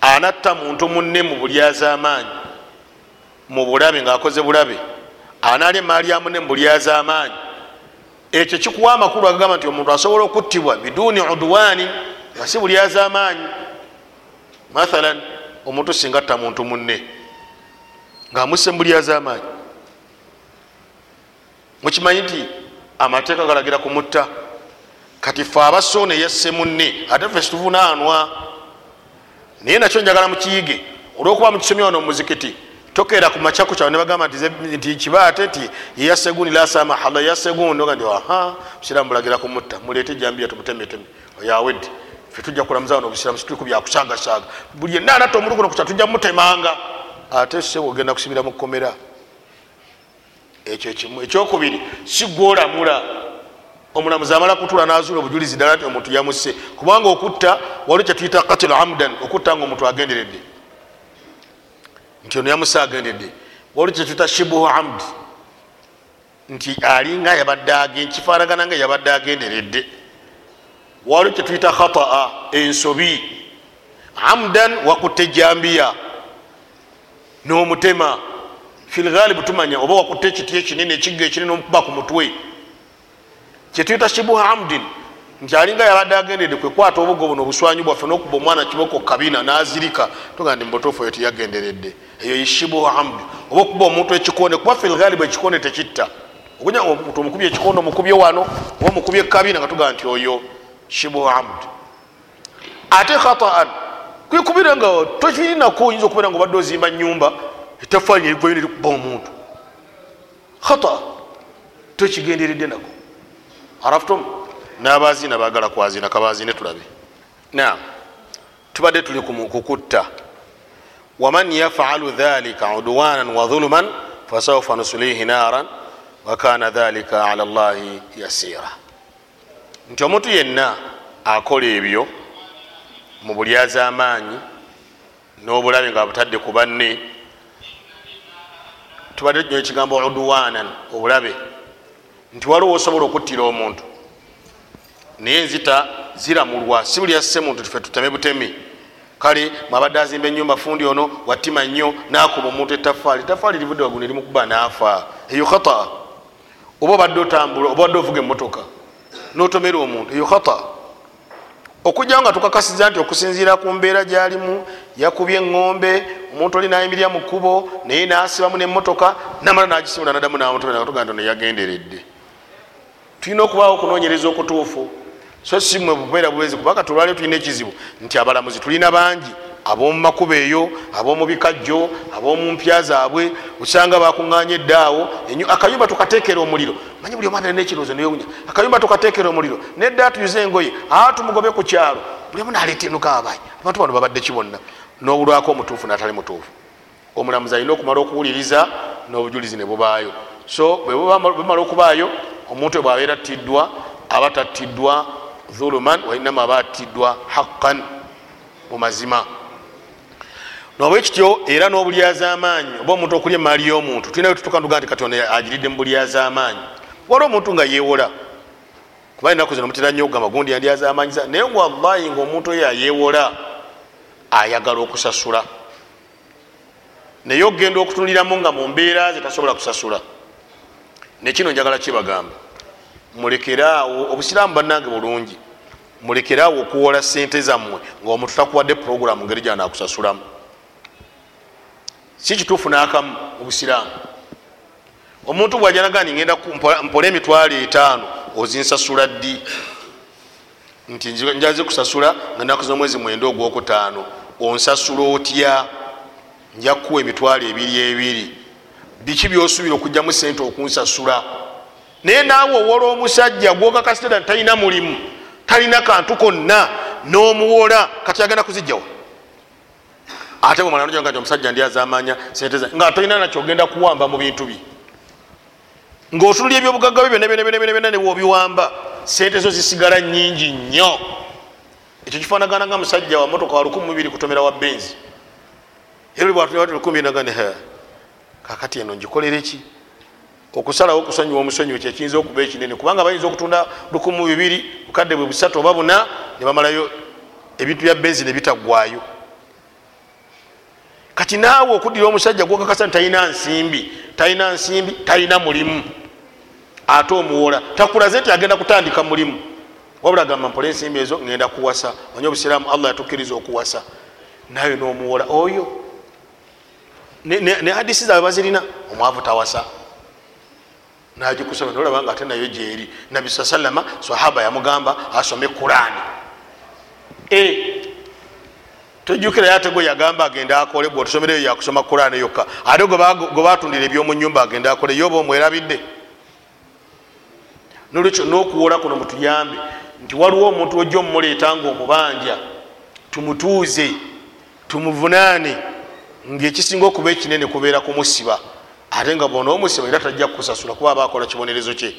[SPEAKER 1] anatta muntu munne mu bulyaza amaanyi mu bulabe ngaakoze bulabe. Anaali emaali yamu nembulyaza amaanyi ekyo kikuwa amakulu agagamba nti omuntu asobola okuttibwa biduuni udwani nga si bulyaza amaanyi mathalan omuntu singa atta muntu munne ngaamusse mbulyaza amaanyi mukimanyi nti amateeka galagira kumutta. Kati fe abasoona eyasse munne ate fe situvunaanwa. Naye nakyo njagala mukiyige. Olwokuba mukisomya wano mumuzikiti tokeera ku macaku kyawe nebagamba nti kibaate ti yeyasse gundi lasamahala yeyasse gundi oga ndi aha busiramu bulagira kumutta. Muleete jambiya tumutemeteme oyawedde fe tujja kulamuza wano obusiramu situliku byakusagasaga buli yenna anatta omuntu guno kusa tujja mutemanga ate se ogenda kusibira mu kkomera ekyo kimu ekyokubiri si gwolamula. Omulamuzi amala kutula nazuula obujulizi ddala nti omuntu yamusse. Kubanga okutta waliwo kyetuyita katil amdan okutta nga omuntu agenderedde. Nti ono yamusse agendedde waliwo kyetuyita shibuhu amdi nti alinga yabadde kifaanagana nga yabadde agenderedde. Waliwo kyetuyita khataa ensobi. Amdan wakutte jambiya n'omutema filghalibu tumanya oba wakutte ekiti ekinene ekigga ekinene omukuba ku mutwe. Kyetuyita shibuha amdin nti alinga yabadde agendedde kwekwata obugo buno obuswanyi bwaffe nokuba omwana kiboko kabina nazirika. Toga ndi mubutuufu eyo tiyagenderedde eyo yishibuha amdi oba okuba omuntu ekikonde kuba filghalibu ekikonde tekitta omukubye ekikonde omukubye wano oba omukubye kabina nga tugaa nti oyo shibuha amdi ate khataan kwikubire nga tokirinako oyinza okubeera nga obadde ozimba nyumba etafaali nerigwayo nerikuba omuntu khata. Tokigenderedde nako. Araftum n'abazina bagala kwazina kabazine tulabe. Na tubadde tuli kukutta. Waman yafalu dhalika udwanan wa dhuluman fasaufa nusulihi naran wakana dhalika ala llahi yasira. Nti omuntu yenna akola ebyo mu bulyaza amaanyi n'obulabe nga butadde ku banne tubadde tunyo ekigambo udwanan obulabe. Nti waliwo osobola okuttira omuntu. Naye nzita ziramulwa si buli yasse muntu tufe tuteme butemi kale mwabadde azimba enyumba fundi ono watima nnyo nakuba omuntu etafaali etafaali livudde wagulu erimukuba naafa eyo khata. Oba obadde otambula oba badde ovuga emotoka notomera omuntu eyo khata. Okujjawo nga tukakasiza nti okusinziira ku mbeera gyalimu yakubye eŋŋombe omuntu oli nayimirira mu kkubo naye nasibamu nemotoka namala nagisimula nadamu namutomeratuga nti ono yagenderedde. Tulina okubaawo okunonyereza okutuufu. So simwe bubeera bwezi kubanga tulwaliro tulina ekizibu nti abalamuzi tulina bangi ab'omu makubo eyo ab'omu bikajjo ab'omu mpya zaabwe osanga bakuŋŋanya eddaawo akayumba tukateekera omuliro. Manyi buli omwana alina ekirowoozo neyowunya akayumba tukateekera omuliro nedda tuyuze engoye aa tumugobe ku kyalo. Buli omu naleeta enuka abayi abantu bano babadde kibonna n'obulwako omutuufu natali mutuufu. Omulamuzi alina okumala okuwuliriza n'obujulizi ne bubaayo. So bwebumala okubaayo omuntu we bwabeera attiddwa aba tattiddwa dhuluman wainamu aba attiddwa haqqan mu mazima. Nobwekityo era n'obulyaza amaanyi oba omuntu okulya emaali y'omuntu tulinayo tutukanduga nti katonda agiridde mu bulyaza amaanyi wali omuntu nga yeewola kuba enaku zino mutera nnyo okugamba gundi yandyaza amaanyi naye wallahi ngaomuntu oyo ayeewola ayagala okusasula. Naye okgenda okutunuliramu nga mu mbeera ze tasobola kusasula. Nekino njagala kibagamba. Mulekeraawo obusiraamu bannange bulungi. Mulekeraawo okuwola sente zammwe ngaomuntu takuwadde puroguramu ngeri gyanakusasulamu si kituufu n'akamu obusiraamu omuntu bwajanagani ngenda mpola emitwalo etaano ozinsasula ddi? Nti njaze kusasula nga nakuza omwezi mwenda ogwokutaano onsasula otya? Nja kuwa emitwalo ebiri ebiri. Biki byosuubira okugjamu sente okunsasula? Naye naawe owola omusajja gwokakasitera talina mulimu talina kantu konna n'omuwola kati agenda kuzijjawa ate bwemalanojaga nti omusajja ndyazamanya sente nga tolina nakyogenda kuwamba mu bintu bye ngaotunulya ebyobugagga byo byona newobiwamba sente zo zisigala nyingi nnyo ekyo kifanagana nga musajja wa motoka wa 12 kutomera wa benzi era bwatulikumbinagani kakati eno ngikolere ki okusalawo okusonyiwa omusonyiwa kyekiyinza okuba ekinene kubanga bayinza okutunda 12 bukadde bwe busatu oba buna nebamalayo ebintu bya benzi nebitagwayo kati naawe okuddira omusajja gwokakasa nti talina nsimbi talina nsimbi talina mulimu. Ate omuwola takulaze nti agenda kutandika mulimu wabula gamba mpole ensimbi ezo ngenda kuwasa. Manye obusiraamu allah yatukkiriza okuwasa. Naye nomuwola oyo ne hadisi zaabwe bazirina? Omwavu tawasa. Nagikusoma nolaba nga ate nayo gyeri nabi saa salama sahaba yamugamba asome kurani tojjukira yatego yagamba agenda akole bwe otusomereyo yakusoma kurani yokka. Ate gwe batundira ebyomunyumba agenda akole yoba omwerabidde? Nolwekyo nokuwola kuno mutuyambe nti waliwo omuntu ojja omumuleeta nga omubanja tumutuuze tumuvunaane ngaekisinga okuba ekinene kubeera kumusiba. Ate nga bona omusiba era tajja kukusasula kuba aba akola kibonerezo kye.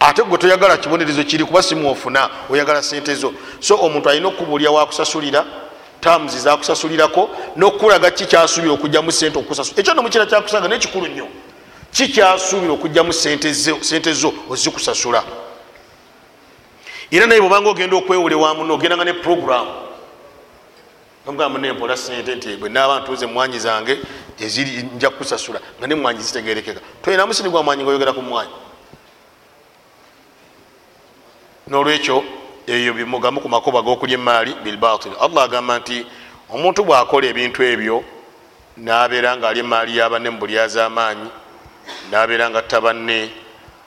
[SPEAKER 1] Ate gwe toyagala kibonerezo kiri kuba simuofuna oyagala sente zo. So omuntu alina okubulya wakusasulira tamuzi zakusasulirako nokulaga kikyasuubira okugjamu sente okukusasula ekyo nomukira kyakusaga nekikulu nnyo. Kikyasuubira okugjamu sente zo ozikusasula era naye bwobanga ogenda okwewule wa muno ogendanga ne programu. Ogamba nempola sente nti bwe naaba ntuuze mwanyi zange eziri nja kukusasula nga ne mwanyi zitegerekeka toyina musini gwa mwanyi ngaoyogera ku mwanyi. Nolwekyo eyo bimugamu ku makoba gokulya emaali bilbatil allah agamba nti omuntu bwakola ebintu ebyo nabeera nga ali emaali yabanne mu bulyaza amaanyi nabeera nga tabanne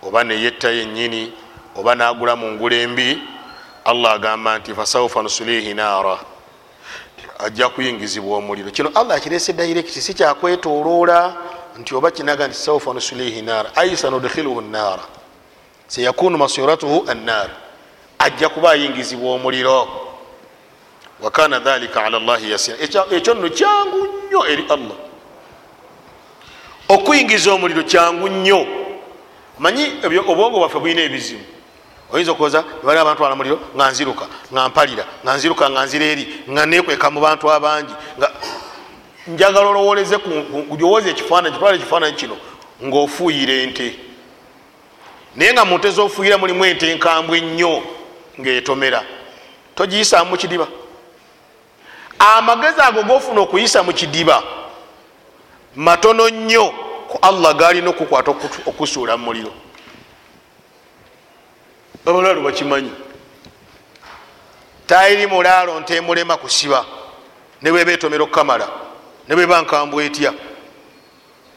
[SPEAKER 1] oba neyetta yennyini oba nagula mu ngula embi allah agamba nti fasaufa nusulihi naara. Ajja kuyingizibwa omuliro. Kino allah akirese dairekiti si kyakwetoloola nti oba kinaga nti saufa nusulihi naara. Ai sanudkhiluhu naara. Seyakunu masiratuhu annaar. Ajja kuba ayingizibwa omuliro. Wakana dhalika ala llahi yasira ekyo nno kyangu nnyo eri allah. Okuyingiza omuliro kyangu nnyo. Manyi obwongo bwaffe bulina ebizibu oyinza okuoza bali abantwala muliro nga nziruka nga mpalira nga nziruka nga nzira eri nga nekweka mu bantu abangi njagala olowoleze gyowooza ekifaananyi kitwala ekifaananyi kino ngaofuuyira ente. Naye nga munte zofuuyira mulimu ente enkambwe ennyo ngaetomera togiyisaamu mukidiba amagezi ago gofuna okuyisa mu kidiba matono nnyo ku allah galina okukwata okusuula mu muliro abalaalo bakimanyi. Tayiri mulaalo ntemulema kusiba ne bweba etomera okukamala ne bweba nkambwe etya.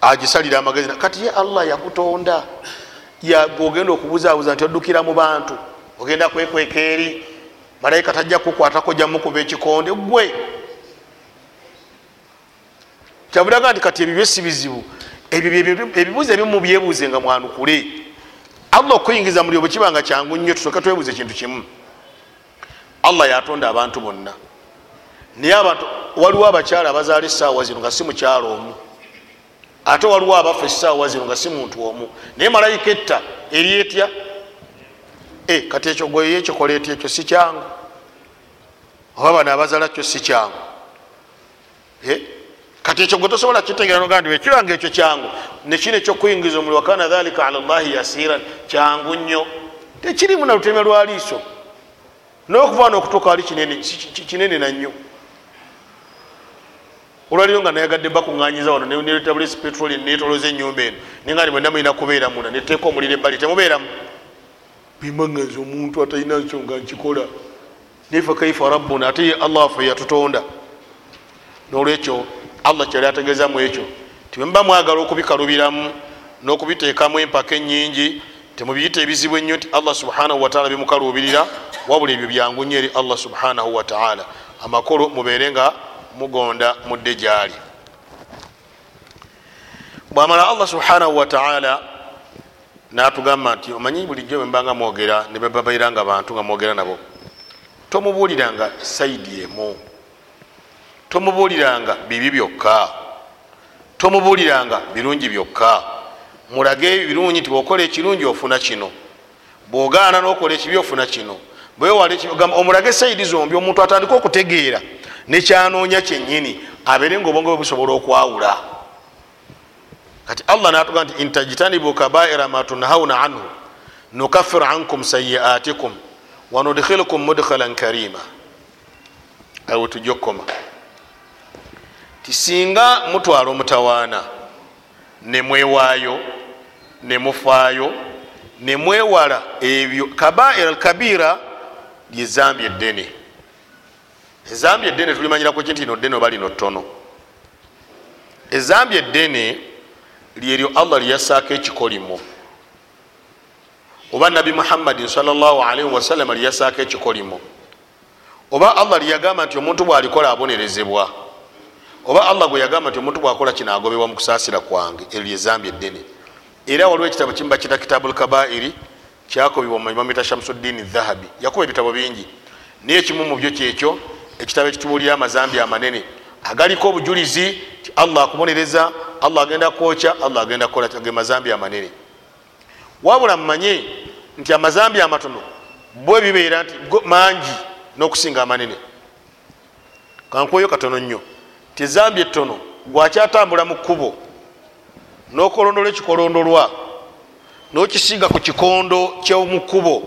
[SPEAKER 1] Agisalira amagezi kati ye allah yakutonda. Ogenda okubuzaabuza nti oddukira mu bantu ogenda kwekweka eri malayika tajja kukwatako jamukuba ekikonde gwe kyabulaga nti kati ebyo byesi bizibu ebibuzo ebimu byebuuze nga mwanukule allah okuyingiza muli bwekibanga kyangu nnyo tusoke twebuuza ekintu kimu. Allah yatonda abantu bonna. Naye abantu waliwo abakyala abazaala esaawa zino nga si mukyalo omu. Ate waliwo abafa esaawa zino nga si muntu omu. Naye malayika etta eri etya? E, kati ekyo gweye ekikola etya? Ekyo si kyangu. Oba bano abazaala kyo si kyangu. E? Kati ekyo gwe tosobola kitegera noga ndi ekiranga ekyo kyangu nekino ekyokuyingiza omuli wakana dhalika ala llahi yasiran kyangu nnyo tekirimu na luteme lwa liiso nokuva nokutuuka wali kinene nannyo olwaliro nga nayagadde bakuŋanyiza wano netabulesi petroli netoloza enyumba eno nenga bwena mulina kubeera muna neteeka omuliro ebbali temubeeramu bimangaza omuntu atalina nsonga nkikola naife kaifa rabbuna ate ye allah waffe yatutonda. Nolwekyo allah kyali ategezamu ekyo. Timuba mwagala okubikalubiramu n'okubiteekamu empaka enyingi temubiyita ebizibu ennyo nti allah subhanahu wataala bimukalubirira wabula ebyo byangu nnyo eri allah subhanahu wataala amakulu mubeere nga mugonda mudde gyali. Bwamala allah subhanahu wataala natugamba nti omanyi bulijjo bwembanga mwogera nebebabairanga bantu nga mwogera nabo? Tomubuuliranga saidi emu tomubuuliranga bibi byokka. Tomubuuliranga birungi byokka. Mulage birungi nti bwokola ekirungi ofuna kino. Bwogaana nokola ekibi ofuna kino. Omulage saidi zombi omuntu atandika okutegeera nekyanoonya kyenyini abeere nga obwongo bwe busobola okwawula. Kati allah natuga nti intajtanibu kabaira ma tunhauna anhu nukafir ankum sayiatikum wanudkhilukum mudkhalan karima. Awe tujja okukoma tisinga mutwala omutawaana nemwewaayo nemufaayo nemwewala ebyo kabair al kabira lyezambi eddene. Ezambi eddene tulimanyiraku ki nti lino ddene oba lino ttono. Ezambi eddene lyeryo allah liyassaako ekikolimo. Oba nabi muhammadin salllahalaihi wasallama liyassaako ekikolimo. Oba allah lyagamba nti omuntu bwalikola abonerezebwa oba allah gwe yagamba nti omuntu bwakola kino agobebwa mu kusaasira kwange eryo ezambi eddene. Era waliwo ekitabo kimu bakita kitabu lkabairi kyakobibwa mu imamita shamsuddini dhahabi yakuba ebitabo bingi. Naye ekimu mu byo kyekyo ekitabo ekitubuulira amazambi amanene. Agaliko obujulizi ti allah akubonereza allah agenda kwokya allah agenda kukola ge mazambi amanene. Wabula mumanye nti amazambi amatono bwe bibeera nti mangi n'okusinga amanene. Kankweyo katono nnyo tezambi ettono gwakyatambula mu kkubo n'okolondola ekikolondolwa n'okisiga ku kikondo kyomukubo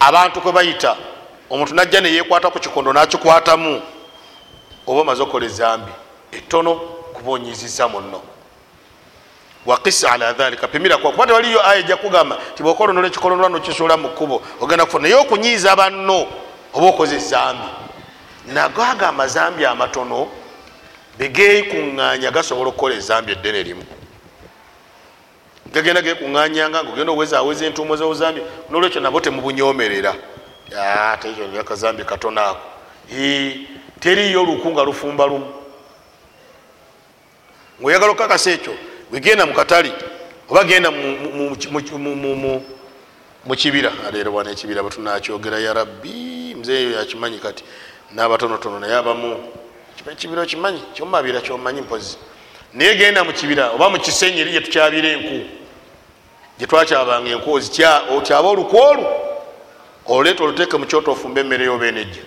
[SPEAKER 1] abantu kwe bayita omuntu najja neyekwata ku kikondo n'kikwatamu oba omaze okukola ezambi ettono kubonyiziza muno wakisa ala dhalika pimiraku kuba tewaliyo aya ejja kugamba ti bwokolondola ekikolondolwa nokisuula mu kkubo ogenda kufuna naye okunyiiza banno oba okoze ezambi. Nagaga amazambi amatono begekuŋŋanya gasobola okukola ezambi eddene limu gagenda gekuŋŋanyanga nga ogenda owezaweza entuumo zobuzambi nolwekyo nabo temubunyomerera. Akazambi katono ako. Teriyo oluku nga lufumba lumu. Ngaoyagala okukakasa ekyo wegenda mukatali oba genda mukibira aleero ekibira batunakyogera ya rabbi muzeeyo yakimanyi kati nabatonotono naye abamu ekibira okimanyi? Kyomabira kyomanyi mpozi. Naye genda mukibira oba mukisenyi eri gyetukyabira enku. Gyetwakyabanga enku okyaba oluku olwo? Oleeta oluteeke mukyoto ofumba emmere yoba enejja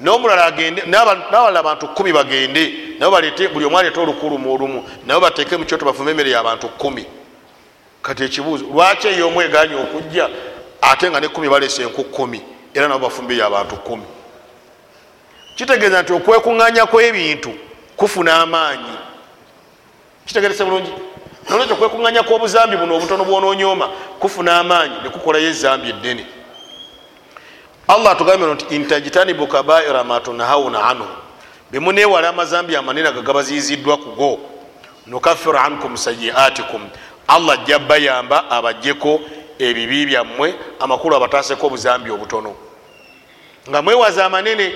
[SPEAKER 1] nomulala agende nabalala abantu kumi bagende nabo balete buli omu aleete olukulumu olumu nabo bateeke mukyoto bafumbe emmere yabantu kumi kati ekibuuzo lwaki ey'omu eganya okujja ate nga ne kumi baleese enku kumi era nabo bafumbe yabantu kumi kitegeeza nti okwekuŋŋanya kw'ebintu kufuna amaanyi. Kitegerese bulungi. Nolwekyo okwekuŋŋanya kw'obuzambi buno obutono bwonoonyoma kufuna amaanyi nekukolayo ezambi eddene. Allah atugambye nti intajitanibu kabaira matunahawuna anhu. Bemunewala amazambi amanene aga gabaziiziddwa kugo nukafiru ankum sayiatikum allah ajja bayamba abajjeko ebibi byammwe amakulu abataaseko obuzambi obutono. Nga mwewaza amanene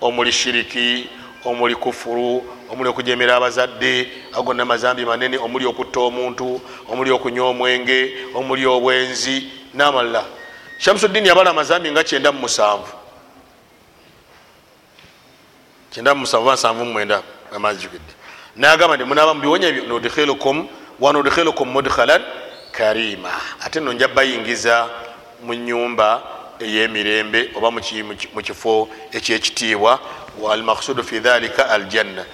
[SPEAKER 1] omuli shiriki omuli kufuru omuli okujemera abazadde agonna amazambi manene omuli okutta omuntu omuli okunywa omwenge omuli obwenzi namalala. Shamsuddini yabala amazambi nga kyenda mumusanvu kyenda mumusanvu bansanvu mumwenda amazijugidde nagamba nti munaba mubiwonya ebyo nudkhilukum wanudkhilukum mudkhalan karima. Ate no nja bayingiza mu nyumba eyemirembe oba mu kifo ekyekitiibwa walmaksudu fi dhalika aljanna.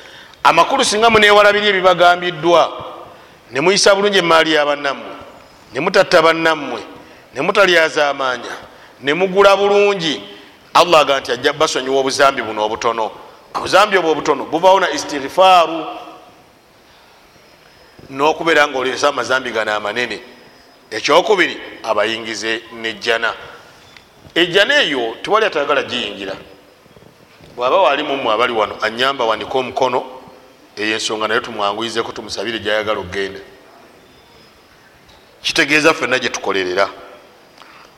[SPEAKER 1] Amakulu singa munewala biri ebibagambiddwa nemuyisa bulungi emaali yabannammwe nemutatta bannammwe nemutalyaza amaanya nemugula bulungi. Allah aga nti ajja basonyiwa obuzambi buno obutono. Obuzambi obwo obutono buvawo na istighfaaru nokubeera nga olesa amazambi gano amanene. Ekyokubiri abayingize nejjana ejjana eyo tewali atayagala giyingira. Bwaba walimumwe abali wano anyamba wanika omukono eyo ensonga naye tumwanguyizeko tumusabire gyayagala okgenda. Kitegeeza ffenna gyetukolerera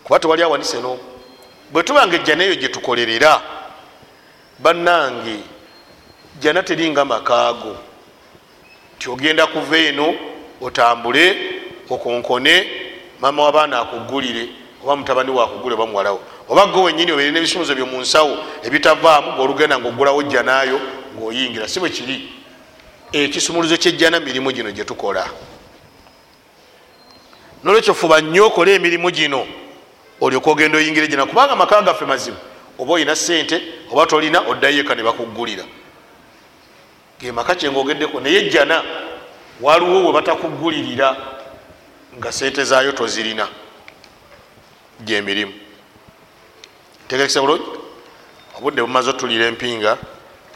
[SPEAKER 1] kuba tewali awanise no bwe tubanga ejjana eyo gyetukolerera bannange jjana teringa makaago. Ti ogenda kuva eno otambule okonkone mama wabaana akugulire oba mutabani wakugule oba muwalawo oba gwe wenyini obeere nebisumuzo byo mu nsawo ebitavaamu ngaolugenda ngaogulawo jjanaayo ngaoyingira si bwe kiri. Ekisumuluzo kyejjana mirimu gino gyetukola nolwekyo fuba nnyo okola emirimu gino olyoka ogenda oyingira ejjana kubanga amaka gaffe mazibu oba olina sente oba tolina oddayo eka ne bakugulira gemaka kyengaogeddeko naye ejjana waliwo we batakugulirira nga sente zaayo tozirina gyemirimu. Tegekisa bulungi? Obudde bumaze otulira empinga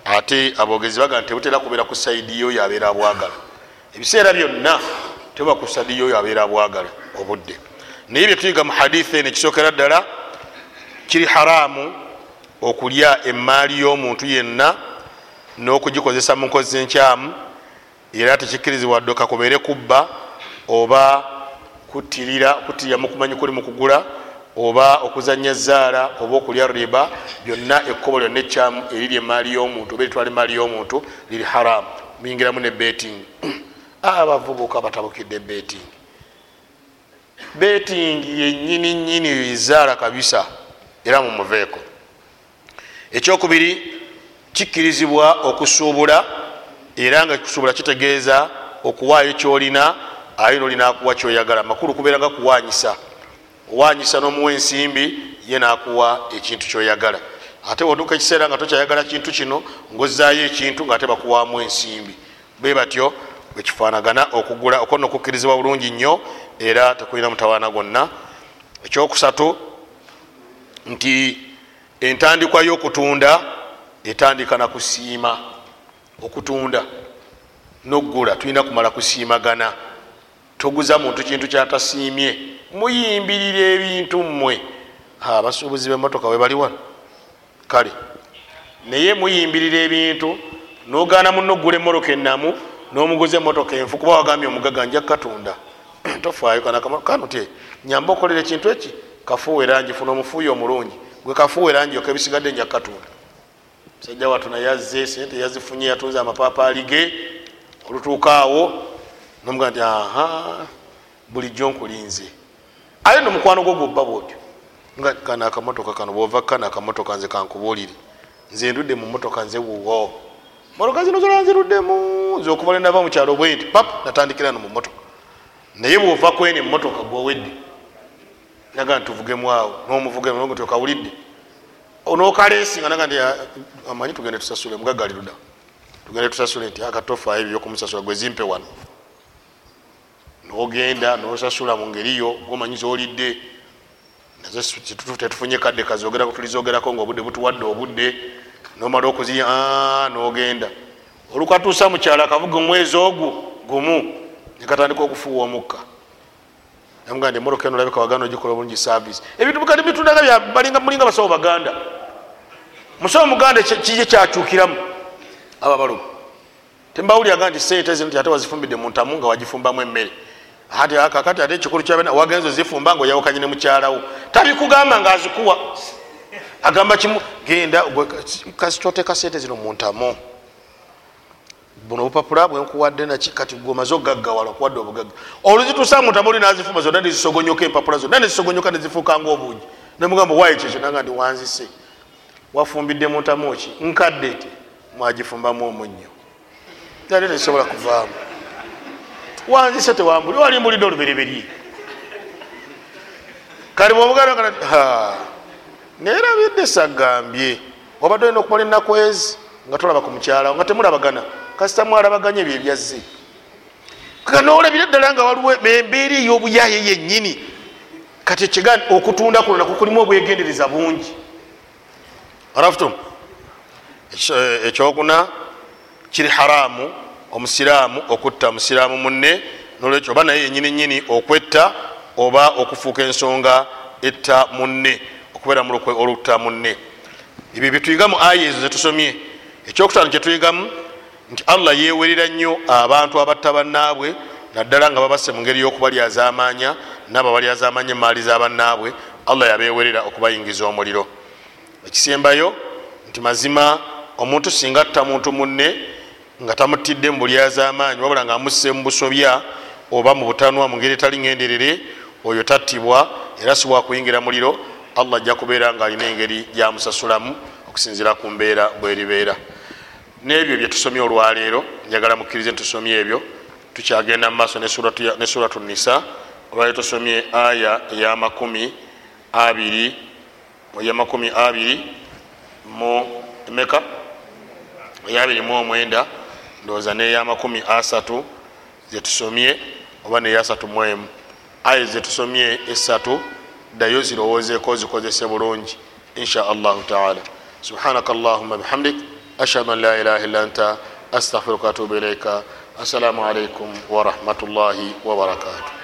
[SPEAKER 1] ate abogezi baga tebutera kubeera ku saidi yo yabeera bwagala. Ebiseera byonna teba ku saidi yo yabeera bwagala obudde. Naye byetuyiga mu haditha eno ekisookera ddala kiri haramu okulya emaali y'omuntu yenna n'okugikozesa mu nkozi enkyamu era tekikkirizibwa ddoka kubeere kubba oba kuttirira kuttirira mukumanyi kuli mu kugula oba okuzanya zaala oba okulya riba byonna ekkobo lyonna ekyamu eriri emaali y'omuntu oba eritwala emaali y'omuntu liri haramu muyingiramu ne beting abavubuka batabukidde beting beting yenyini nyini izaala kabisa era mumuveeko ekyokubiri kikkirizibwa okusuubula era nga kusuubula kitegeeza okuwaayo kyolina aye nolina akuwa kyoyagala. Makulu kubeera nga kuwanyisa owanyisa n'omuwa ensimbi ye nakuwa ekintu kyoyagala. Ate woduka ekiseera nga tokyayagala kintu kino ngaozaayo ekintu nga ate bakuwamu ensimbi. Be batyo bwekifanagana okugula okona okukkirizibwa bulungi nnyo era tekulina mutawaana gwonna. Ekyokusatu nti entandikwa y'okutunda etandika nakusiima okutunda nokugula tulina kumala kusiimagana. Toguza muntu kintu kyatasiimye muyimbirira ebintu mmwe. Abasuubuzi bemotoka we bali wano. Kale naye muyimbirira ebintu nogana muno ogula emmotoka enamu nomuguza emotoka enfu kuba wagambye omugaga nja katunda tofaayo kanute nyamba okolera ekintu eki? Kafuuwa erangi funa omufuuyi omulungi. Gwe kafuuwa erangi oka ebisigadde nja katunda sajja watu naye azze sente yazifunye yatunze amapapaali ge olutuukaawo nomugaa nti aha bulijjo nkulinze aye nomukwano gwo gwobba bwotyo. Nga kano akamotoka kano bwova kano akamotoka nze kankubuulire. Nze ndudde mu motoka nze wuwo. Motoka zino zola nziruddemu. Nze okuva lenava mukyalo bwe nti pap natandikira no mu motoka naye bwova kwene mumotoka gwowedde naga ntuvugemu awo nomuvugemu kawulidde nokalesinga naga nti amanyi tugende tusasule mugagali luda tugende tusasule nti akatofa ebyo byokumusasula gwezimpe wano nogenda nosasula mu ngeriyo gomanyiza olidde tetufunye kadde tulizogerako nga obudde butuwadde obudde nomala okuziya nogenda. Olukatuusa mukyalo akavuga omwezi ogwo gumu nekatandika okufuuwa omukka. Namugaa nti emotoka eno olabika waganda ogikola obulungi service. Ebintu bikati bitundaga mulinga basawo baganda. Musawo muganda kije kyakyukiramu. Aba balumu tembawuliraga nti sente zino ate wazifumbidde muntamu nga wagifumbamu emmere kakati ate ekikulu kyabena wagenza ozifumba nga oyawukanye ne mukyalawo tabikugamba nga azikuwa. Agamba kimu genda kasitoteka sente zino muntamu buno obupapula bwenkuwadde naki kati gomaze ogaggawala okuwadde obugagga. Oluzituusa muntamu oli nazifumba zonna nezisogonyoka empapula zonna nezisogonyoka nezifuukanga obungi. Nemugamba wayi kyekyo naga ndi wanzise. Wafumbidde muntamu ki? Nkadde ti mwagifumbamu omunnyo ate tezisobola kuvaamu wanzise tewambuli walimbulidde olubereberye kali bwobuganda nerabidde sagambye. Obadde olina okukola enaku ezi nga tolaba ku mukyalawo nga temulabagana. Kasita mwalabaganye ebyo ebyazze kanolabira ddala nga waliwo embeera ey'obuyaye yennyini. Kati ekigani okutunda kuno nako kulimu obwegendereza bungi. Arafutum ekyokuna kiri haramu omusiraamu okutta musiraamu munne nolwekyo oba naye yenyini nyini okwetta oba okufuuka ensonga etta munne okubeera mulukwe olutta munne. Ebyo byetuyiga mu aya ezo zetusomye ekyokutaano kyetuyigamu nti allah yewerera nnyo abantu abatta bannaabwe naddala nga babasse mu ngeri y'okubalyazaamaanya naabo balyazaamaanya emaali za bannaabwe allah yabewerera okubayingiza omuliro. Ekisembayo nti mazima omuntu singa atta muntu munne nga tamutidde mu bulyazaamaanyi wabula nga amusse mu busobya oba mu butanwa mu ngeri etali ngenderere oyo tattibwa era si bwakuyingira muliro allah ajja kubeera nga alina engeri gyamusasulamu okusinzira ku mbeera bweribeera n'ebyo byetusomye olwaleero njagala mukkirize ntusomye ebyo tukyagenda mu maaso ne suratu nisa olwaleero tusomye aya eyamakumi abiri eyamakumi abiri mu emeka eyabiri mu omwenda ndowooza neyamakumi asatu zetusomye oba neyasatu muemu aye zetusomye esatu ddayo zirowoozeeko zikozese bulungi insha allahu taala. Subhanaka allahuma bihamdik ashhadu an la ilaha illa anta astaghfiruka watubu ilaika assalamu alaikum warahmatullahi wabarakatuh